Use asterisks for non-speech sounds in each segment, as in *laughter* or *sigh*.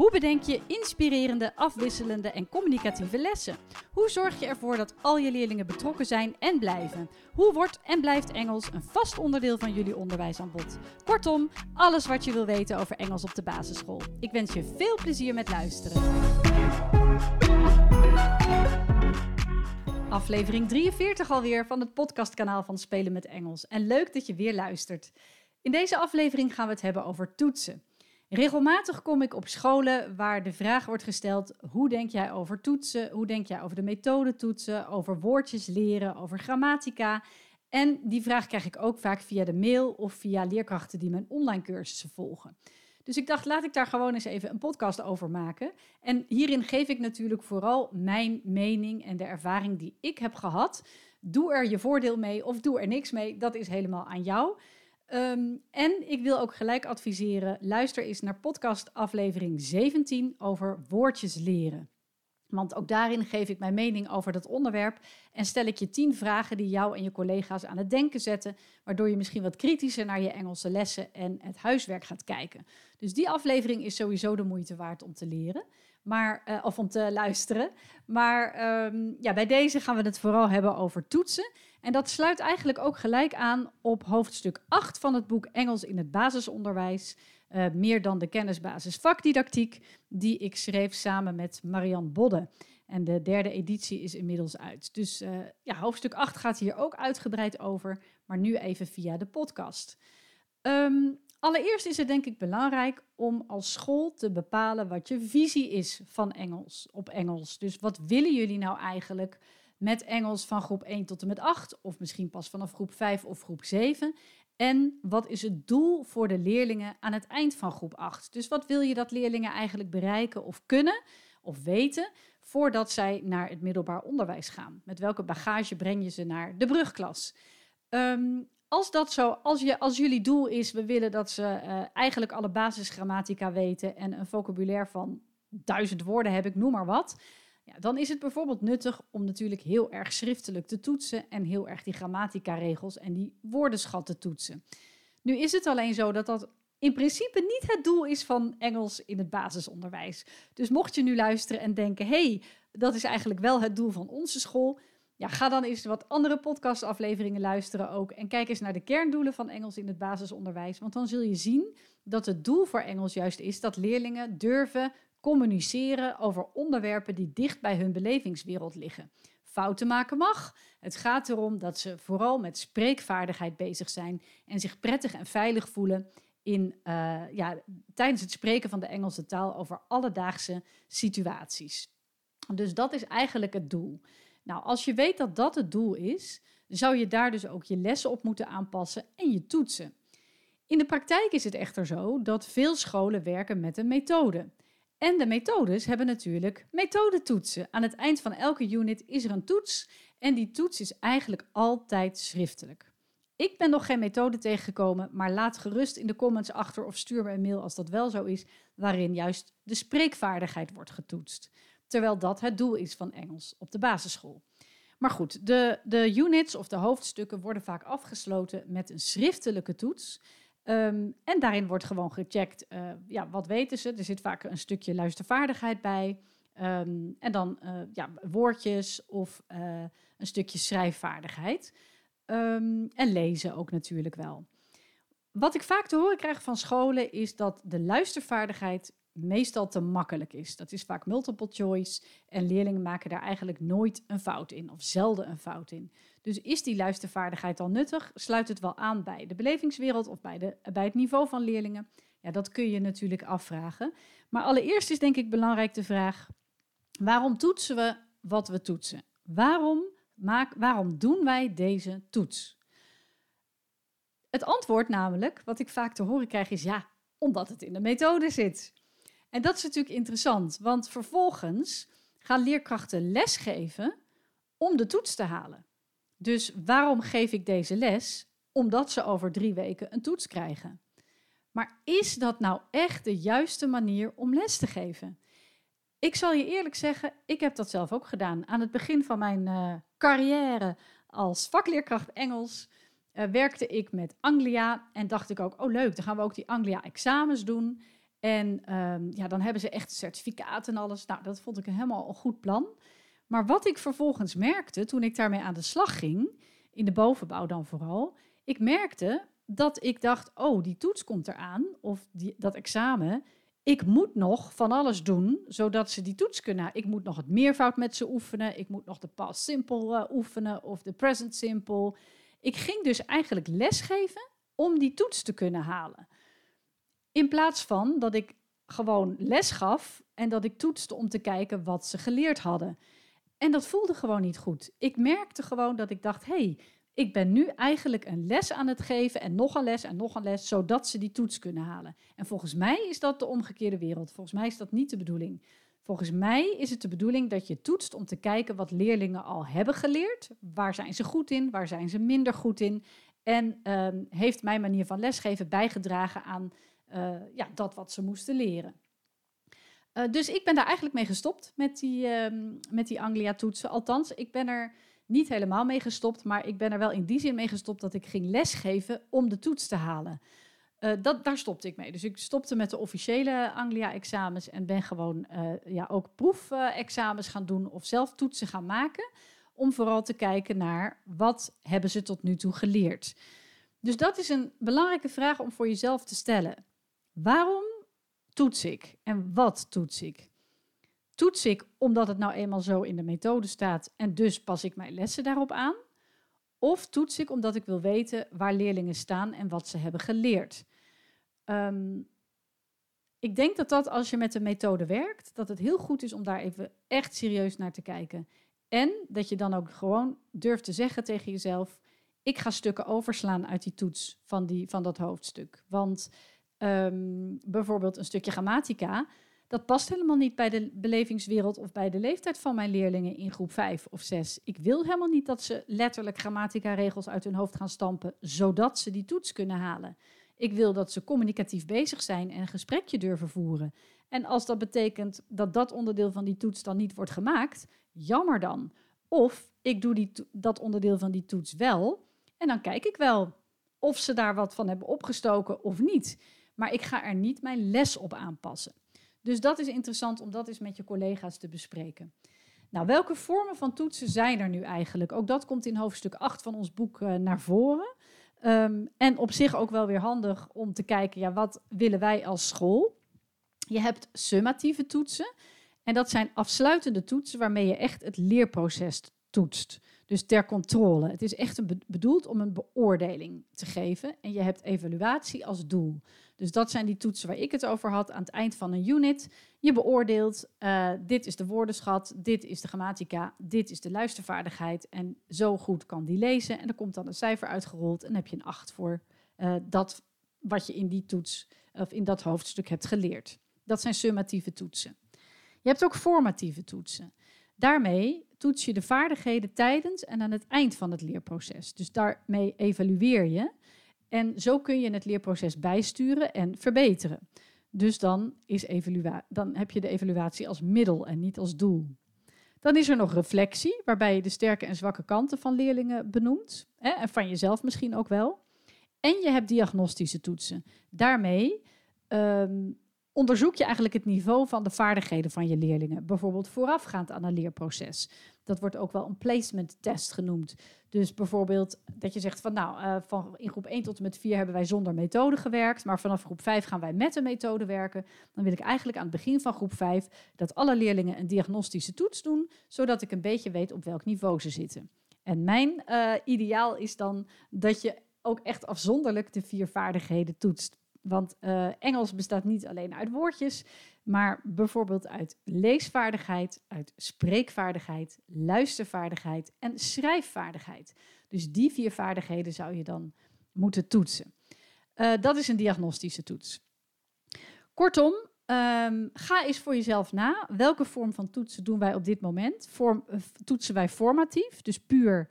Hoe bedenk je inspirerende, afwisselende en communicatieve lessen? Hoe zorg je ervoor dat al je leerlingen betrokken zijn en blijven? Hoe wordt en blijft Engels een vast onderdeel van jullie onderwijsaanbod? Kortom, alles wat je wil weten over Engels op de basisschool. Ik wens je veel plezier met luisteren. Aflevering 43 alweer van het podcastkanaal van Spelen met Engels. En leuk dat je weer luistert. In deze aflevering gaan we het hebben over toetsen. Regelmatig kom ik op scholen waar de vraag wordt gesteld: hoe denk jij over toetsen? Hoe denk jij over de methode toetsen? Over woordjes leren, over grammatica? En die vraag krijg ik ook vaak via de mail of via leerkrachten die mijn online cursussen volgen. Dus ik dacht, laat ik daar gewoon eens even een podcast over maken. En hierin geef ik natuurlijk vooral mijn mening en de ervaring die ik heb gehad. Doe er je voordeel mee of doe er niks mee, dat is helemaal aan jou. Ehm, en ik wil ook gelijk adviseren: luister eens naar podcast aflevering 17 over woordjes leren. Want ook daarin geef ik mijn mening over dat onderwerp en stel ik je 10 vragen die jou en je collega's aan het denken zetten, waardoor je misschien wat kritischer naar je Engelse lessen en het huiswerk gaat kijken. Dus die aflevering is sowieso de moeite waard om te leren, maar, uh, of om te luisteren. Maar um, ja, bij deze gaan we het vooral hebben over toetsen. En dat sluit eigenlijk ook gelijk aan op hoofdstuk 8 van het boek Engels in het basisonderwijs. Uh, meer dan de kennisbasis vakdidactiek, die ik schreef samen met Marianne Bodde. En de derde editie is inmiddels uit. Dus uh, ja, hoofdstuk 8 gaat hier ook uitgebreid over, maar nu even via de podcast. Um, allereerst is het denk ik belangrijk om als school te bepalen wat je visie is van Engels op Engels. Dus wat willen jullie nou eigenlijk? Met Engels van groep 1 tot en met 8, of misschien pas vanaf groep 5 of groep 7. En wat is het doel voor de leerlingen aan het eind van groep 8? Dus wat wil je dat leerlingen eigenlijk bereiken of kunnen of weten voordat zij naar het middelbaar onderwijs gaan? Met welke bagage breng je ze naar de brugklas? Um, als dat zo, als, je, als jullie doel is, we willen dat ze uh, eigenlijk alle basisgrammatica weten en een vocabulaire van duizend woorden heb ik, noem maar wat dan is het bijvoorbeeld nuttig om natuurlijk heel erg schriftelijk te toetsen en heel erg die grammatica-regels en die woordenschat te toetsen. Nu is het alleen zo dat dat in principe niet het doel is van Engels in het basisonderwijs. Dus mocht je nu luisteren en denken: hey, dat is eigenlijk wel het doel van onze school. Ja, ga dan eens wat andere podcastafleveringen luisteren ook. En kijk eens naar de kerndoelen van Engels in het basisonderwijs. Want dan zul je zien dat het doel voor Engels juist is dat leerlingen durven communiceren over onderwerpen die dicht bij hun belevingswereld liggen. Fouten maken mag. Het gaat erom dat ze vooral met spreekvaardigheid bezig zijn en zich prettig en veilig voelen in, uh, ja, tijdens het spreken van de Engelse taal over alledaagse situaties. Dus dat is eigenlijk het doel. Nou, als je weet dat dat het doel is, zou je daar dus ook je lessen op moeten aanpassen en je toetsen. In de praktijk is het echter zo dat veel scholen werken met een methode. En de methodes hebben natuurlijk methodetoetsen. Aan het eind van elke unit is er een toets en die toets is eigenlijk altijd schriftelijk. Ik ben nog geen methode tegengekomen, maar laat gerust in de comments achter of stuur me een mail als dat wel zo is, waarin juist de spreekvaardigheid wordt getoetst. Terwijl dat het doel is van Engels op de basisschool. Maar goed, de, de units of de hoofdstukken worden vaak afgesloten met een schriftelijke toets. Um, en daarin wordt gewoon gecheckt, uh, ja, wat weten ze? Er zit vaak een stukje luistervaardigheid bij. Um, en dan uh, ja, woordjes of uh, een stukje schrijfvaardigheid. Um, en lezen ook natuurlijk wel. Wat ik vaak te horen krijg van scholen is dat de luistervaardigheid meestal te makkelijk is. Dat is vaak multiple choice en leerlingen maken daar eigenlijk nooit een fout in of zelden een fout in. Dus is die luistervaardigheid al nuttig? Sluit het wel aan bij de belevingswereld of bij, de, bij het niveau van leerlingen? Ja, dat kun je natuurlijk afvragen. Maar allereerst is denk ik belangrijk de vraag: waarom toetsen we wat we toetsen? Waarom, maak, waarom doen wij deze toets? Het antwoord namelijk, wat ik vaak te horen krijg, is ja, omdat het in de methode zit. En dat is natuurlijk interessant, want vervolgens gaan leerkrachten lesgeven om de toets te halen. Dus waarom geef ik deze les? Omdat ze over drie weken een toets krijgen. Maar is dat nou echt de juiste manier om les te geven? Ik zal je eerlijk zeggen, ik heb dat zelf ook gedaan. Aan het begin van mijn uh, carrière als vakleerkracht Engels uh, werkte ik met Anglia en dacht ik ook, oh leuk, dan gaan we ook die Anglia-examens doen. En um, ja, dan hebben ze echt certificaat en alles. Nou, dat vond ik helemaal een goed plan. Maar wat ik vervolgens merkte toen ik daarmee aan de slag ging, in de bovenbouw dan vooral, ik merkte dat ik dacht, oh, die toets komt eraan, of die, dat examen. Ik moet nog van alles doen, zodat ze die toets kunnen. Ik moet nog het meervoud met ze oefenen. Ik moet nog de past simple uh, oefenen of de present simple. Ik ging dus eigenlijk lesgeven om die toets te kunnen halen. In plaats van dat ik gewoon les gaf en dat ik toetste om te kijken wat ze geleerd hadden. En dat voelde gewoon niet goed. Ik merkte gewoon dat ik dacht: hé, hey, ik ben nu eigenlijk een les aan het geven en nog een les en nog een les, zodat ze die toets kunnen halen. En volgens mij is dat de omgekeerde wereld. Volgens mij is dat niet de bedoeling. Volgens mij is het de bedoeling dat je toetst om te kijken wat leerlingen al hebben geleerd. Waar zijn ze goed in? Waar zijn ze minder goed in? En um, heeft mijn manier van lesgeven bijgedragen aan uh, ja, dat wat ze moesten leren? Uh, dus ik ben daar eigenlijk mee gestopt met die, um, met die Anglia-toetsen. Althans, ik ben er niet helemaal mee gestopt, maar ik ben er wel in die zin mee gestopt dat ik ging lesgeven om de toets te halen. Uh, dat, daar stopte ik mee. Dus ik stopte met de officiële Anglia-examens en ben gewoon uh, ja, ook proefexamens gaan doen of zelf toetsen gaan maken. Om vooral te kijken naar wat hebben ze tot nu toe geleerd. Dus dat is een belangrijke vraag om voor jezelf te stellen. Waarom toets ik en wat toets ik? Toets ik omdat het nou eenmaal zo in de methode staat en dus pas ik mijn lessen daarop aan? Of toets ik omdat ik wil weten waar leerlingen staan en wat ze hebben geleerd? Um, ik denk dat dat als je met de methode werkt, dat het heel goed is om daar even echt serieus naar te kijken. En dat je dan ook gewoon durft te zeggen tegen jezelf: ik ga stukken overslaan uit die toets van, die, van dat hoofdstuk. Want um, bijvoorbeeld een stukje grammatica, dat past helemaal niet bij de belevingswereld of bij de leeftijd van mijn leerlingen in groep 5 of 6. Ik wil helemaal niet dat ze letterlijk grammatica-regels uit hun hoofd gaan stampen, zodat ze die toets kunnen halen. Ik wil dat ze communicatief bezig zijn en een gesprekje durven voeren. En als dat betekent dat dat onderdeel van die toets dan niet wordt gemaakt, jammer dan. Of ik doe die dat onderdeel van die toets wel en dan kijk ik wel of ze daar wat van hebben opgestoken of niet. Maar ik ga er niet mijn les op aanpassen. Dus dat is interessant om dat eens met je collega's te bespreken. Nou, welke vormen van toetsen zijn er nu eigenlijk? Ook dat komt in hoofdstuk 8 van ons boek uh, naar voren. Um, en op zich ook wel weer handig om te kijken, ja, wat willen wij als school? Je hebt summatieve toetsen. En dat zijn afsluitende toetsen waarmee je echt het leerproces toetst. Dus ter controle. Het is echt bedoeld om een beoordeling te geven. En je hebt evaluatie als doel. Dus dat zijn die toetsen waar ik het over had aan het eind van een unit. Je beoordeelt, uh, dit is de woordenschat, dit is de grammatica, dit is de luistervaardigheid. En zo goed kan die lezen. En er komt dan een cijfer uitgerold en heb je een 8 voor uh, dat wat je in die toets of in dat hoofdstuk hebt geleerd. Dat zijn summatieve toetsen. Je hebt ook formatieve toetsen. Daarmee toets je de vaardigheden tijdens en aan het eind van het leerproces. Dus daarmee evalueer je. En zo kun je het leerproces bijsturen en verbeteren. Dus dan, is dan heb je de evaluatie als middel en niet als doel. Dan is er nog reflectie, waarbij je de sterke en zwakke kanten van leerlingen benoemt. Hè, en van jezelf misschien ook wel. En je hebt diagnostische toetsen. Daarmee um, onderzoek je eigenlijk het niveau van de vaardigheden van je leerlingen. Bijvoorbeeld voorafgaand aan een leerproces. Dat wordt ook wel een placement test genoemd. Dus bijvoorbeeld dat je zegt van nou, uh, van in groep 1 tot en met 4 hebben wij zonder methode gewerkt, maar vanaf groep 5 gaan wij met een methode werken. Dan wil ik eigenlijk aan het begin van groep 5 dat alle leerlingen een diagnostische toets doen, zodat ik een beetje weet op welk niveau ze zitten. En mijn uh, ideaal is dan dat je ook echt afzonderlijk de vier vaardigheden toetst. Want uh, Engels bestaat niet alleen uit woordjes, maar bijvoorbeeld uit leesvaardigheid, uit spreekvaardigheid, luistervaardigheid en schrijfvaardigheid. Dus die vier vaardigheden zou je dan moeten toetsen. Uh, dat is een diagnostische toets. Kortom, um, ga eens voor jezelf na. Welke vorm van toetsen doen wij op dit moment? Uh, toetsen wij formatief, dus puur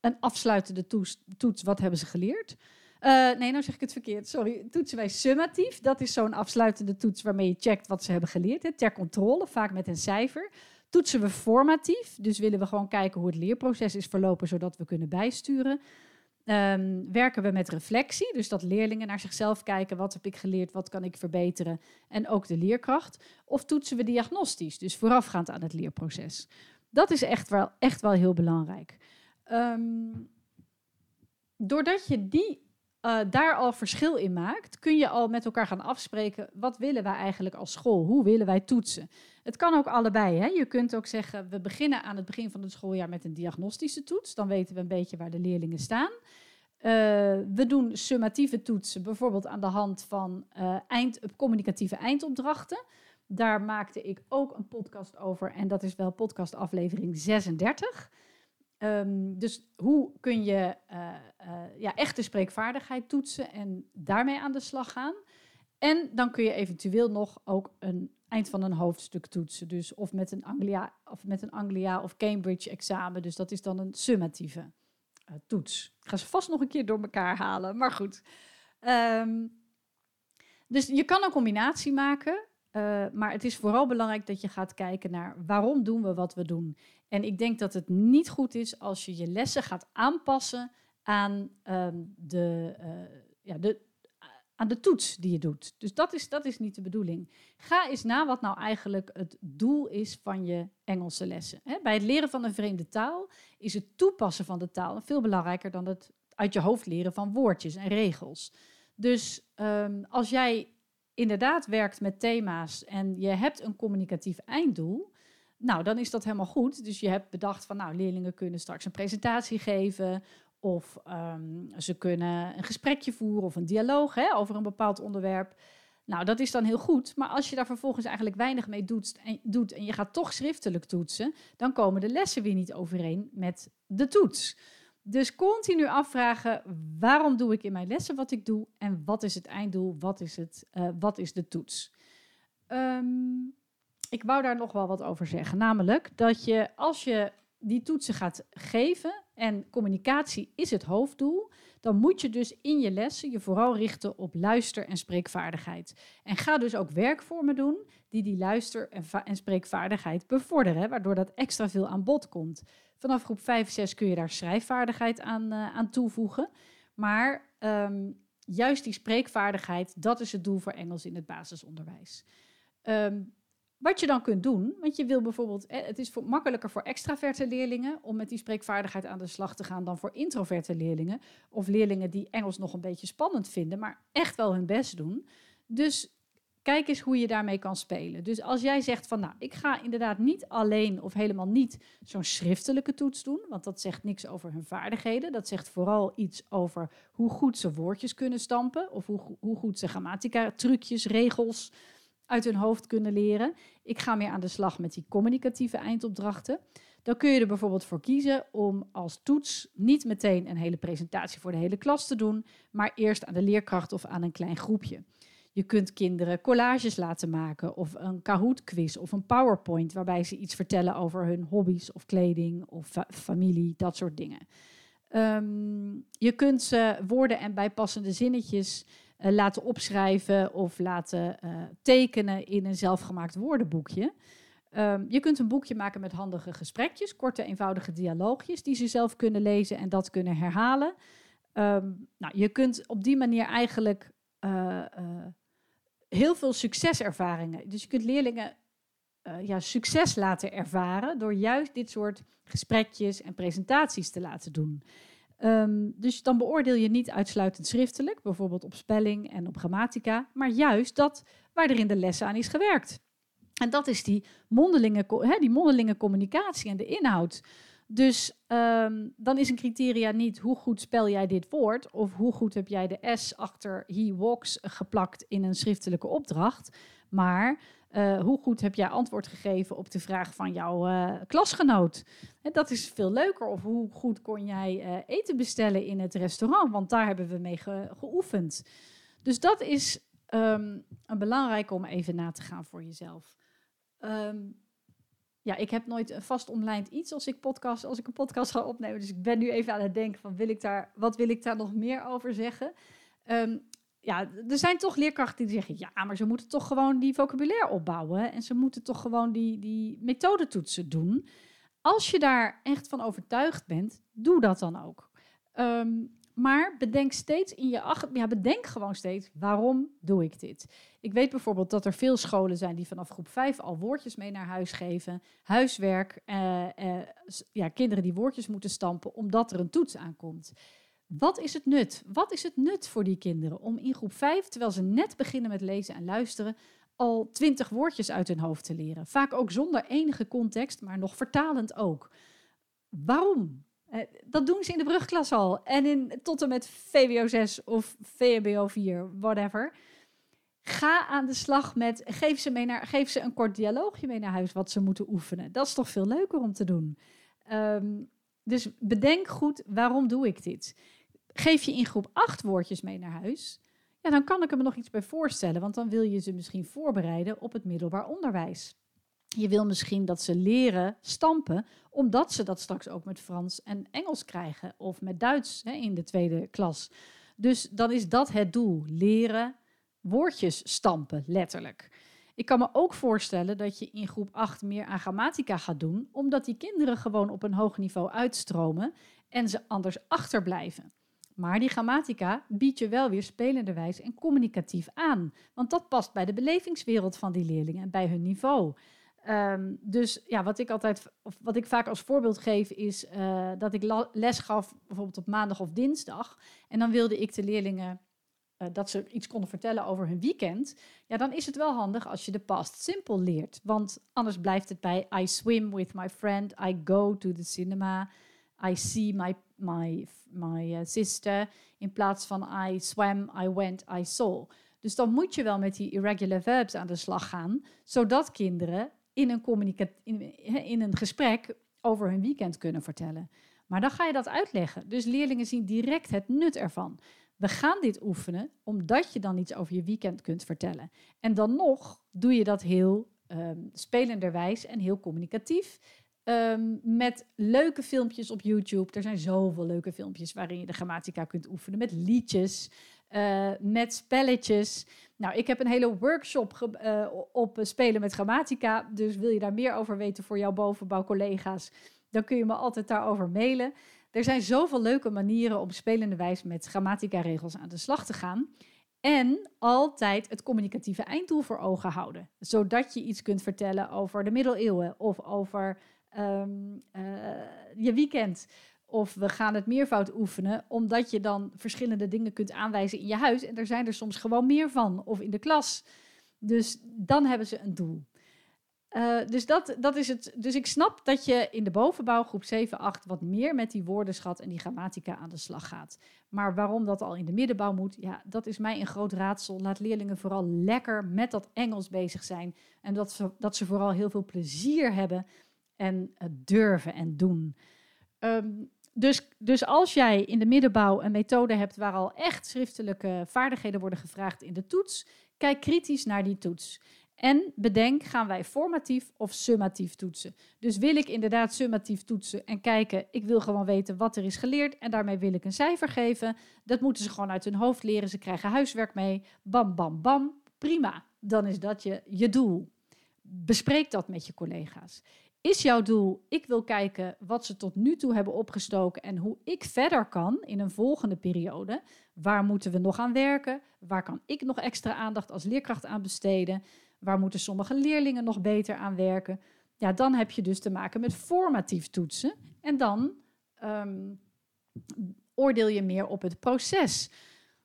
een afsluitende toets, toets, wat hebben ze geleerd? Uh, nee, nou zeg ik het verkeerd. Sorry. Toetsen wij summatief. Dat is zo'n afsluitende toets waarmee je checkt wat ze hebben geleerd. Hè, ter controle, vaak met een cijfer. Toetsen we formatief. Dus willen we gewoon kijken hoe het leerproces is verlopen, zodat we kunnen bijsturen. Um, werken we met reflectie, dus dat leerlingen naar zichzelf kijken, wat heb ik geleerd, wat kan ik verbeteren en ook de leerkracht. Of toetsen we diagnostisch, dus voorafgaand aan het leerproces. Dat is echt wel, echt wel heel belangrijk. Um, doordat je die, uh, daar al verschil in maakt, kun je al met elkaar gaan afspreken, wat willen wij eigenlijk als school? Hoe willen wij toetsen? Het kan ook allebei. Hè? Je kunt ook zeggen, we beginnen aan het begin van het schooljaar met een diagnostische toets. Dan weten we een beetje waar de leerlingen staan. Uh, we doen summatieve toetsen, bijvoorbeeld aan de hand van eind, communicatieve eindopdrachten. Daar maakte ik ook een podcast over en dat is wel podcast aflevering 36. Um, dus hoe kun je uh, uh, ja, echte spreekvaardigheid toetsen en daarmee aan de slag gaan? En dan kun je eventueel nog ook een eind van een hoofdstuk toetsen. Dus of met een Anglia of, met een Anglia of Cambridge examen. Dus dat is dan een summatieve uh, toets. Ik ga ze vast nog een keer door elkaar halen, maar goed. Um, dus je kan een combinatie maken. Uh, maar het is vooral belangrijk dat je gaat kijken naar waarom doen we wat we doen. En ik denk dat het niet goed is als je je lessen gaat aanpassen aan, um, de, uh, ja, de, aan de toets die je doet. Dus dat is, dat is niet de bedoeling. Ga eens na wat nou eigenlijk het doel is van je Engelse lessen. Bij het leren van een vreemde taal is het toepassen van de taal veel belangrijker dan het uit je hoofd leren van woordjes en regels. Dus um, als jij inderdaad werkt met thema's en je hebt een communicatief einddoel, nou, dan is dat helemaal goed. Dus je hebt bedacht van, nou, leerlingen kunnen straks een presentatie geven of um, ze kunnen een gesprekje voeren of een dialoog hè, over een bepaald onderwerp. Nou, dat is dan heel goed. Maar als je daar vervolgens eigenlijk weinig mee doet en, doet en je gaat toch schriftelijk toetsen, dan komen de lessen weer niet overeen met de toets. Dus continu afvragen, waarom doe ik in mijn lessen wat ik doe en wat is het einddoel, wat is, het, uh, wat is de toets? Um, ik wou daar nog wel wat over zeggen. Namelijk dat je als je die toetsen gaat geven en communicatie is het hoofddoel, dan moet je dus in je lessen je vooral richten op luister- en spreekvaardigheid. En ga dus ook werkvormen doen die die luister- en, spreekvaardigheid bevorderen, waardoor dat extra veel aan bod komt. Vanaf groep 5 en 6 kun je daar schrijfvaardigheid aan, uh, aan toevoegen. Maar um, juist die spreekvaardigheid, dat is het doel voor Engels in het basisonderwijs. Um, wat je dan kunt doen, want je wil bijvoorbeeld, het is makkelijker voor extraverte leerlingen om met die spreekvaardigheid aan de slag te gaan dan voor introverte leerlingen. Of leerlingen die Engels nog een beetje spannend vinden, maar echt wel hun best doen. Dus kijk eens hoe je daarmee kan spelen. Dus als jij zegt van, nou, ik ga inderdaad niet alleen of helemaal niet zo'n schriftelijke toets doen, want dat zegt niks over hun vaardigheden. Dat zegt vooral iets over hoe goed ze woordjes kunnen stampen of hoe, hoe goed ze grammatica, trucjes, regels uit hun hoofd kunnen leren. Ik ga meer aan de slag met die communicatieve eindopdrachten. Dan kun je er bijvoorbeeld voor kiezen om als toets niet meteen een hele presentatie voor de hele klas te doen, maar eerst aan de leerkracht of aan een klein groepje. Je kunt kinderen collages laten maken of een Kahoot-quiz of een PowerPoint waarbij ze iets vertellen over hun hobby's of kleding of fa familie, dat soort dingen. Um, je kunt ze woorden en bijpassende zinnetjes laten opschrijven of laten uh, tekenen in een zelfgemaakt woordenboekje. Um, je kunt een boekje maken met handige gesprekjes, korte, eenvoudige dialoogjes die ze zelf kunnen lezen en dat kunnen herhalen. Um, nou, je kunt op die manier eigenlijk uh, heel veel succeservaringen. Dus je kunt leerlingen ja, succes laten ervaren door juist dit soort gesprekjes en presentaties te laten doen. Um, dus dan beoordeel je niet uitsluitend schriftelijk, bijvoorbeeld op spelling en op grammatica, maar juist dat waar er in de lessen aan is gewerkt. En dat is die mondelinge, die mondelinge communicatie en de inhoud. Dus um, dan is een criteria niet hoe goed spel jij dit woord of hoe goed heb jij de S achter he walks geplakt in een schriftelijke opdracht, maar uh, hoe goed heb jij antwoord gegeven op de vraag van jouw uh, klasgenoot? En dat is veel leuker. Of hoe goed kon jij eten bestellen in het restaurant? Want daar hebben we mee ge geoefend. Dus dat is um, een belangrijke om even na te gaan voor jezelf. Um, ja, ik heb nooit een vast omlijnd iets als ik podcast, als ik een podcast ga opnemen. Dus ik ben nu even aan het denken van wil ik daar, wat wil ik daar nog meer over zeggen? Ehm, ja, er zijn toch leerkrachten die zeggen, ja, maar ze moeten toch gewoon die vocabulaire opbouwen en ze moeten toch gewoon die, die methodetoetsen doen. Als je daar echt van overtuigd bent, doe dat dan ook. Ehm, maar bedenk steeds in je achter, ja, bedenk gewoon steeds waarom doe ik dit. Ik weet bijvoorbeeld dat er veel scholen zijn die vanaf groep 5 al woordjes mee naar huis geven, huiswerk, eh, eh, ja, kinderen die woordjes moeten stampen omdat er een toets aankomt. Wat is het nut? Wat is het nut voor die kinderen om in groep 5, terwijl ze net beginnen met lezen en luisteren, al twintig woordjes uit hun hoofd te leren? Vaak ook zonder enige context, maar nog vertalend ook. Waarom? Eh, dat doen ze in de brugklas al. En in, tot en met VWO 6 of VMBO 4, whatever. Ga aan de slag met, geef ze, mee naar, geef ze een kort dialoogje mee naar huis wat ze moeten oefenen. Dat is toch veel leuker om te doen. Ehm, dus bedenk goed, waarom doe ik dit? Geef je in groep 8 woordjes mee naar huis, ja, dan kan ik er me nog iets bij voorstellen, want dan wil je ze misschien voorbereiden op het middelbaar onderwijs. Je wil misschien dat ze leren stampen, omdat ze dat straks ook met Frans en Engels krijgen of met Duits hè, in de tweede klas. Dus dan is dat het doel: leren woordjes stampen, letterlijk. Ik kan me ook voorstellen dat je in groep 8 meer aan grammatica gaat doen, omdat die kinderen gewoon op een hoog niveau uitstromen en ze anders achterblijven. Maar die grammatica biedt je wel weer spelenderwijs en communicatief aan, want dat past bij de belevingswereld van die leerlingen en bij hun niveau. Um, dus ja, wat ik altijd, of wat ik vaak als voorbeeld geef, is uh, dat ik les gaf, bijvoorbeeld op maandag of dinsdag. En dan wilde ik de leerlingen uh, dat ze iets konden vertellen over hun weekend. Ja, dan is het wel handig als je de past simple leert. Want anders blijft het bij I swim with my friend, I go to the cinema, I see my, my, my uh, sister. In plaats van I swam, I went, I saw. Dus dan moet je wel met die irregular verbs aan de slag gaan, zodat kinderen in een, in, in een gesprek over hun weekend kunnen vertellen. Maar dan ga je dat uitleggen. Dus leerlingen zien direct het nut ervan. We gaan dit oefenen omdat je dan iets over je weekend kunt vertellen. En dan nog doe je dat heel um, spelenderwijs en heel communicatief. Ehm, met leuke filmpjes op YouTube. Er zijn zoveel leuke filmpjes waarin je de grammatica kunt oefenen. Met liedjes, uh, met spelletjes. Nou, ik heb een hele workshop uh, op spelen met grammatica. Dus wil je daar meer over weten voor jouw bovenbouwcollega's, dan kun je me altijd daarover mailen. Er zijn zoveel leuke manieren om spelende wijze met grammatica-regels aan de slag te gaan. En altijd het communicatieve einddoel voor ogen houden. Zodat je iets kunt vertellen over de middeleeuwen of over um, uh, je weekend. Of we gaan het meervoud oefenen, omdat je dan verschillende dingen kunt aanwijzen in je huis. En er zijn er soms gewoon meer van, of in de klas. Dus dan hebben ze een doel. Uh, dus, dat, dat is het. dus ik snap dat je in de bovenbouw, groep 7, 8, wat meer met die woordenschat en die grammatica aan de slag gaat. Maar waarom dat al in de middenbouw moet, ja, dat is mij een groot raadsel. Laat leerlingen vooral lekker met dat Engels bezig zijn. En dat ze, dat ze vooral heel veel plezier hebben en durven en doen. Um, dus, dus als jij in de middenbouw een methode hebt waar al echt schriftelijke vaardigheden worden gevraagd in de toets, kijk kritisch naar die toets. En bedenk, gaan wij formatief of summatief toetsen? Dus wil ik inderdaad summatief toetsen en kijken, ik wil gewoon weten wat er is geleerd en daarmee wil ik een cijfer geven. Dat moeten ze gewoon uit hun hoofd leren, ze krijgen huiswerk mee. Bam, bam, bam, prima. Dan is dat je, je doel. Bespreek dat met je collega's. Is jouw doel, ik wil kijken wat ze tot nu toe hebben opgestoken en hoe ik verder kan in een volgende periode? Waar moeten we nog aan werken? Waar kan ik nog extra aandacht als leerkracht aan besteden? Waar moeten sommige leerlingen nog beter aan werken? Ja, dan heb je dus te maken met formatief toetsen. En dan um, oordeel je meer op het proces.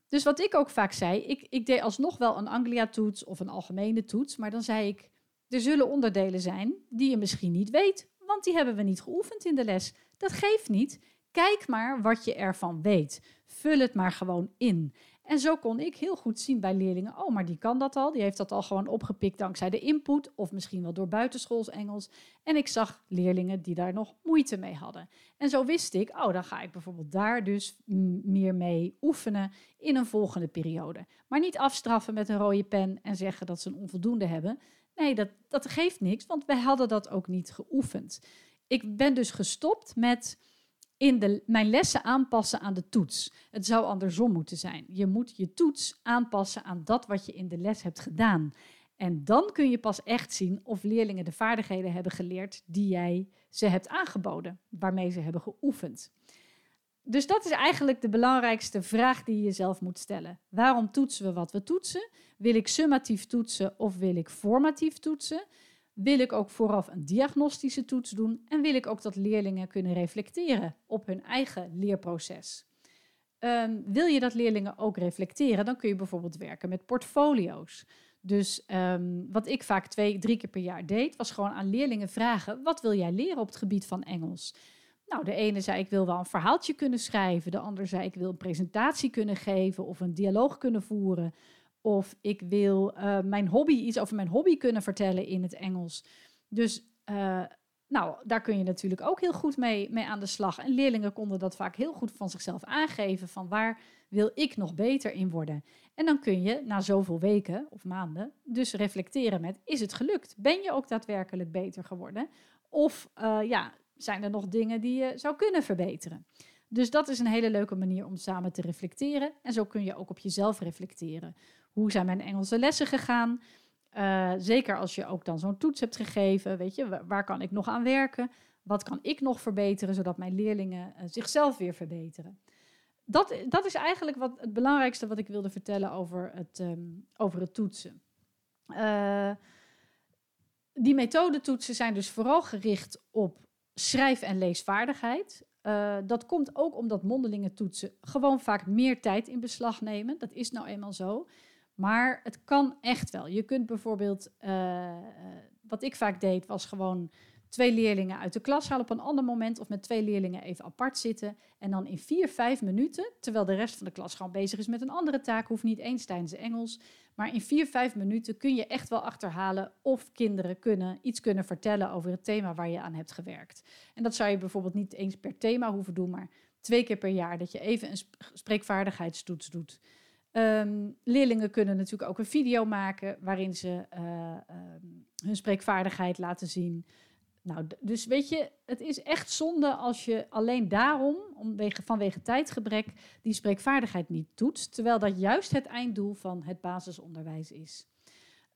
Dus wat ik ook vaak zei, ik, ik deed alsnog wel een Anglia-toets of een algemene toets, maar dan zei ik, er zullen onderdelen zijn die je misschien niet weet, want die hebben we niet geoefend in de les. Dat geeft niet. Kijk maar wat je ervan weet. Vul het maar gewoon in. En zo kon ik heel goed zien bij leerlingen, oh, maar die kan dat al. Die heeft dat al gewoon opgepikt dankzij de input of misschien wel door buitenschools Engels. En ik zag leerlingen die daar nog moeite mee hadden. En zo wist ik, oh, dan ga ik bijvoorbeeld daar dus meer mee oefenen in een volgende periode. Maar niet afstraffen met een rode pen en zeggen dat ze een onvoldoende hebben. Nee, dat, dat geeft niks, want wij hadden dat ook niet geoefend. Ik ben dus gestopt met in de, mijn lessen aanpassen aan de toets. Het zou andersom moeten zijn. Je moet je toets aanpassen aan dat wat je in de les hebt gedaan. En dan kun je pas echt zien of leerlingen de vaardigheden hebben geleerd die jij ze hebt aangeboden, waarmee ze hebben geoefend. Dus dat is eigenlijk de belangrijkste vraag die je jezelf moet stellen. Waarom toetsen we wat we toetsen? Wil ik summatief toetsen of wil ik formatief toetsen? Wil ik ook vooraf een diagnostische toets doen? En wil ik ook dat leerlingen kunnen reflecteren op hun eigen leerproces? Um, wil je dat leerlingen ook reflecteren, dan kun je bijvoorbeeld werken met portfolio's. Dus um, wat ik vaak twee, drie keer per jaar deed, was gewoon aan leerlingen vragen: wat wil jij leren op het gebied van Engels? Nou, de ene zei ik wil wel een verhaaltje kunnen schrijven, de ander zei ik wil een presentatie kunnen geven of een dialoog kunnen voeren. Of ik wil uh, mijn hobby, iets over mijn hobby kunnen vertellen in het Engels. Dus uh, nou, daar kun je natuurlijk ook heel goed mee, mee aan de slag. En leerlingen konden dat vaak heel goed van zichzelf aangeven van waar wil ik nog beter in worden. En dan kun je na zoveel weken of maanden dus reflecteren met is het gelukt? Ben je ook daadwerkelijk beter geworden? Of uh, ja, zijn er nog dingen die je zou kunnen verbeteren? Dus dat is een hele leuke manier om samen te reflecteren. En zo kun je ook op jezelf reflecteren. Hoe zijn mijn Engelse lessen gegaan? Uh, zeker als je ook dan zo'n toets hebt gegeven, weet je, waar kan ik nog aan werken? Wat kan ik nog verbeteren, zodat mijn leerlingen uh, zichzelf weer verbeteren? Dat, dat is eigenlijk wat, het belangrijkste wat ik wilde vertellen over het, um, over het toetsen. Uh, die methodetoetsen zijn dus vooral gericht op schrijf- en leesvaardigheid. dat komt ook omdat mondelinge toetsen gewoon vaak meer tijd in beslag nemen. Dat is nou eenmaal zo. Maar het kan echt wel. Je kunt bijvoorbeeld, uh, wat ik vaak deed, was gewoon twee leerlingen uit de klas halen op een ander moment of met twee leerlingen even apart zitten. En dan in vier, vijf minuten, terwijl de rest van de klas gewoon bezig is met een andere taak, hoeft niet eens tijdens de Engels. Maar in vier, vijf minuten kun je echt wel achterhalen of kinderen kunnen, iets kunnen vertellen over het thema waar je aan hebt gewerkt. En dat zou je bijvoorbeeld niet eens per thema hoeven doen, maar twee keer per jaar dat je even een spreekvaardigheidstoets doet. Um, leerlingen kunnen natuurlijk ook een video maken waarin ze uh, um, hun spreekvaardigheid laten zien. Nou, dus weet je, het is echt zonde als je alleen daarom, omwege, vanwege tijdgebrek, die spreekvaardigheid niet toetst, terwijl dat juist het einddoel van het basisonderwijs is.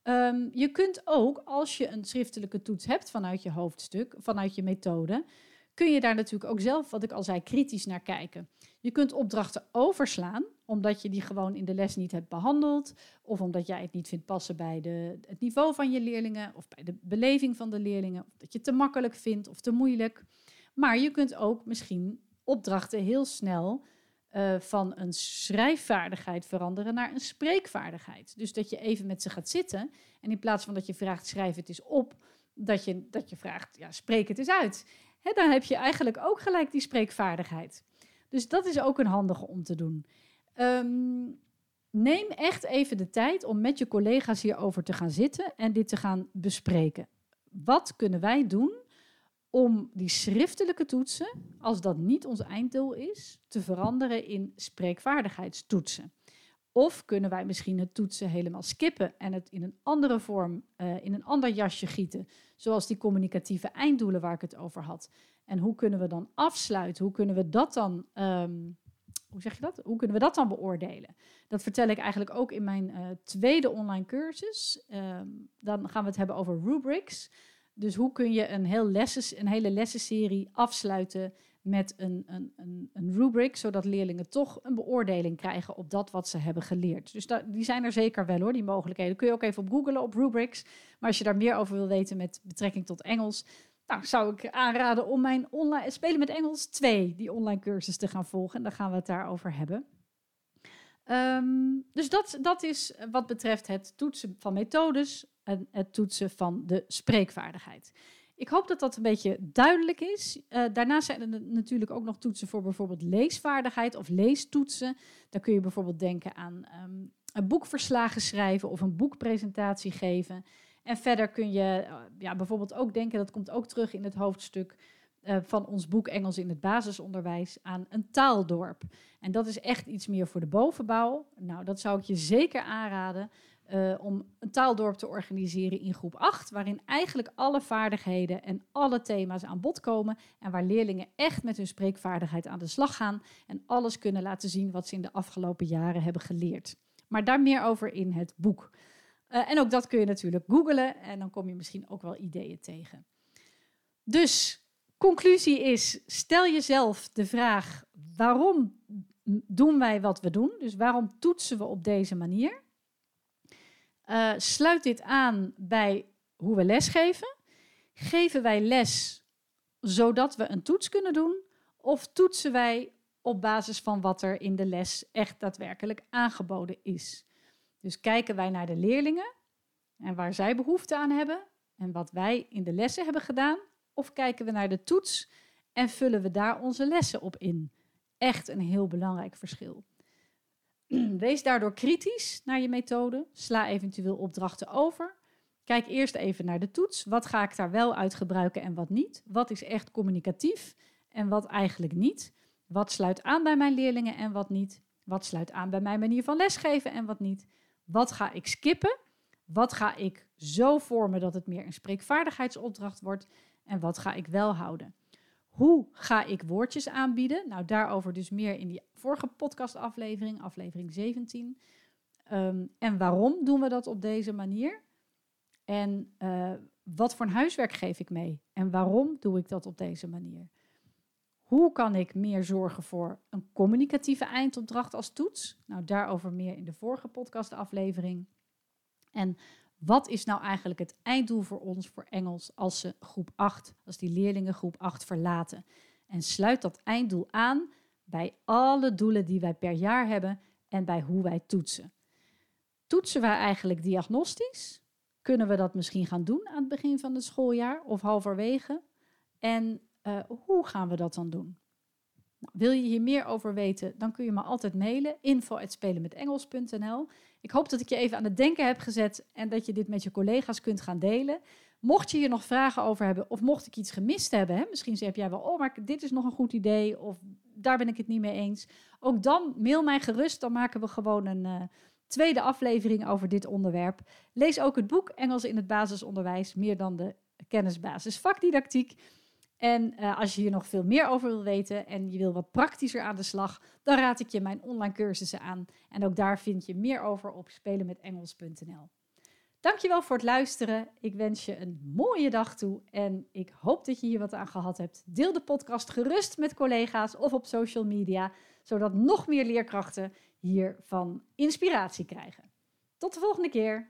Um, je kunt ook, als je een schriftelijke toets hebt vanuit je hoofdstuk, vanuit je methode, kun je daar natuurlijk ook zelf, wat ik al zei, kritisch naar kijken. Je kunt opdrachten overslaan, omdat je die gewoon in de les niet hebt behandeld, of omdat jij het niet vindt passen bij de, het niveau van je leerlingen, of bij de beleving van de leerlingen, of dat je het te makkelijk vindt of te moeilijk. Maar je kunt ook misschien opdrachten heel snel uh, van een schrijfvaardigheid veranderen naar een spreekvaardigheid. Dus dat je even met ze gaat zitten en in plaats van dat je vraagt schrijf het eens op, dat je, dat je vraagt ja, spreek het eens uit. Dan heb je eigenlijk ook gelijk die spreekvaardigheid. Dus dat is ook een handige om te doen. Um, neem echt even de tijd om met je collega's hierover te gaan zitten en dit te gaan bespreken. Wat kunnen wij doen om die schriftelijke toetsen, als dat niet ons einddoel is, te veranderen in spreekvaardigheidstoetsen? Of kunnen wij misschien het toetsen helemaal skippen en het in een andere vorm, uh, in een ander jasje gieten, zoals die communicatieve einddoelen waar ik het over had? En hoe kunnen we dan afsluiten? Hoe kunnen we dat dan, um, hoe zeg je dat? Hoe kunnen we dat dan beoordelen? Dat vertel ik eigenlijk ook in mijn uh, tweede online cursus. Um, dan gaan we het hebben over rubrics. Dus hoe kun je een, heel een hele lessenserie afsluiten met een, een, een, een rubric, zodat leerlingen toch een beoordeling krijgen op dat wat ze hebben geleerd. Dus die zijn er zeker wel hoor, die mogelijkheden. Kun je ook even op googlen op rubrics. Maar als je daar meer over wil weten met betrekking tot Engels, nou, zou ik aanraden om mijn online, Spelen met Engels 2, die online cursus te gaan volgen. En dan gaan we het daarover hebben. Um, dus dat, dat is wat betreft het toetsen van methodes en het toetsen van de spreekvaardigheid. Ik hoop dat dat een beetje duidelijk is. Uh, daarnaast zijn er natuurlijk ook nog toetsen voor bijvoorbeeld leesvaardigheid of leestoetsen. Daar kun je bijvoorbeeld denken aan um, een boekverslagen schrijven of een boekpresentatie geven. En verder kun je uh, ja, bijvoorbeeld ook denken, dat komt ook terug in het hoofdstuk uh, van ons boek Engels in het basisonderwijs, aan een taaldorp. En dat is echt iets meer voor de bovenbouw. Nou, dat zou ik je zeker aanraden. uh, om een taaldorp te organiseren in groep 8, waarin eigenlijk alle vaardigheden en alle thema's aan bod komen en waar leerlingen echt met hun spreekvaardigheid aan de slag gaan en alles kunnen laten zien wat ze in de afgelopen jaren hebben geleerd. Maar daar meer over in het boek. Uh, en ook dat kun je natuurlijk googlen en dan kom je misschien ook wel ideeën tegen. Dus conclusie is: stel jezelf de vraag waarom doen wij wat we doen? Dus waarom toetsen we op deze manier? Uh, sluit dit aan bij hoe we lesgeven? Geven wij les zodat we een toets kunnen doen? Of toetsen wij op basis van wat er in de les echt daadwerkelijk aangeboden is? Dus kijken wij naar de leerlingen en waar zij behoefte aan hebben en wat wij in de lessen hebben gedaan? Of kijken we naar de toets en vullen we daar onze lessen op in? Echt een heel belangrijk verschil. *clears throat* Wees daardoor kritisch naar je methode. Sla eventueel opdrachten over. Kijk eerst even naar de toets. Wat ga ik daar wel uit gebruiken en wat niet? Wat is echt communicatief en wat eigenlijk niet? Wat sluit aan bij mijn leerlingen en wat niet? Wat sluit aan bij mijn manier van lesgeven en wat niet? Wat ga ik skippen? Wat ga ik zo vormen dat het meer een spreekvaardigheidsopdracht wordt? En wat ga ik wel houden? Hoe ga ik woordjes aanbieden? Nou, daarover dus meer in die vorige podcastaflevering, aflevering 17. Ehm, en waarom doen we dat op deze manier? En uh, wat voor een huiswerk geef ik mee? En waarom doe ik dat op deze manier? Hoe kan ik meer zorgen voor een communicatieve eindopdracht als toets? Nou, daarover meer in de vorige podcastaflevering. En wat is nou eigenlijk het einddoel voor ons voor Engels als ze groep 8, als die leerlingen groep 8 verlaten? En sluit dat einddoel aan bij alle doelen die wij per jaar hebben en bij hoe wij toetsen. Toetsen wij eigenlijk diagnostisch? Kunnen we dat misschien gaan doen aan het begin van het schooljaar of halverwege? En uh, hoe gaan we dat dan doen? Nou, wil je hier meer over weten, dan kun je me altijd mailen. info.spelenmetengels.nl Ik hoop dat ik je even aan het denken heb gezet en dat je dit met je collega's kunt gaan delen. Mocht je hier nog vragen over hebben of mocht ik iets gemist hebben, hè, misschien heb jij wel, oh, maar dit is nog een goed idee of daar ben ik het niet mee eens. Ook dan mail mij gerust, dan maken we gewoon een uh, tweede aflevering over dit onderwerp. Lees ook het boek Engels in het basisonderwijs, meer dan de kennisbasis vakdidactiek. En uh, als je hier nog veel meer over wil weten en je wil wat praktischer aan de slag, dan raad ik je mijn online cursussen aan. En ook daar vind je meer over op spelenmetengels.nl. Dankjewel voor het luisteren. Ik wens je een mooie dag toe en ik hoop dat je hier wat aan gehad hebt. Deel de podcast gerust met collega's of op social media, zodat nog meer leerkrachten hiervan inspiratie krijgen. Tot de volgende keer.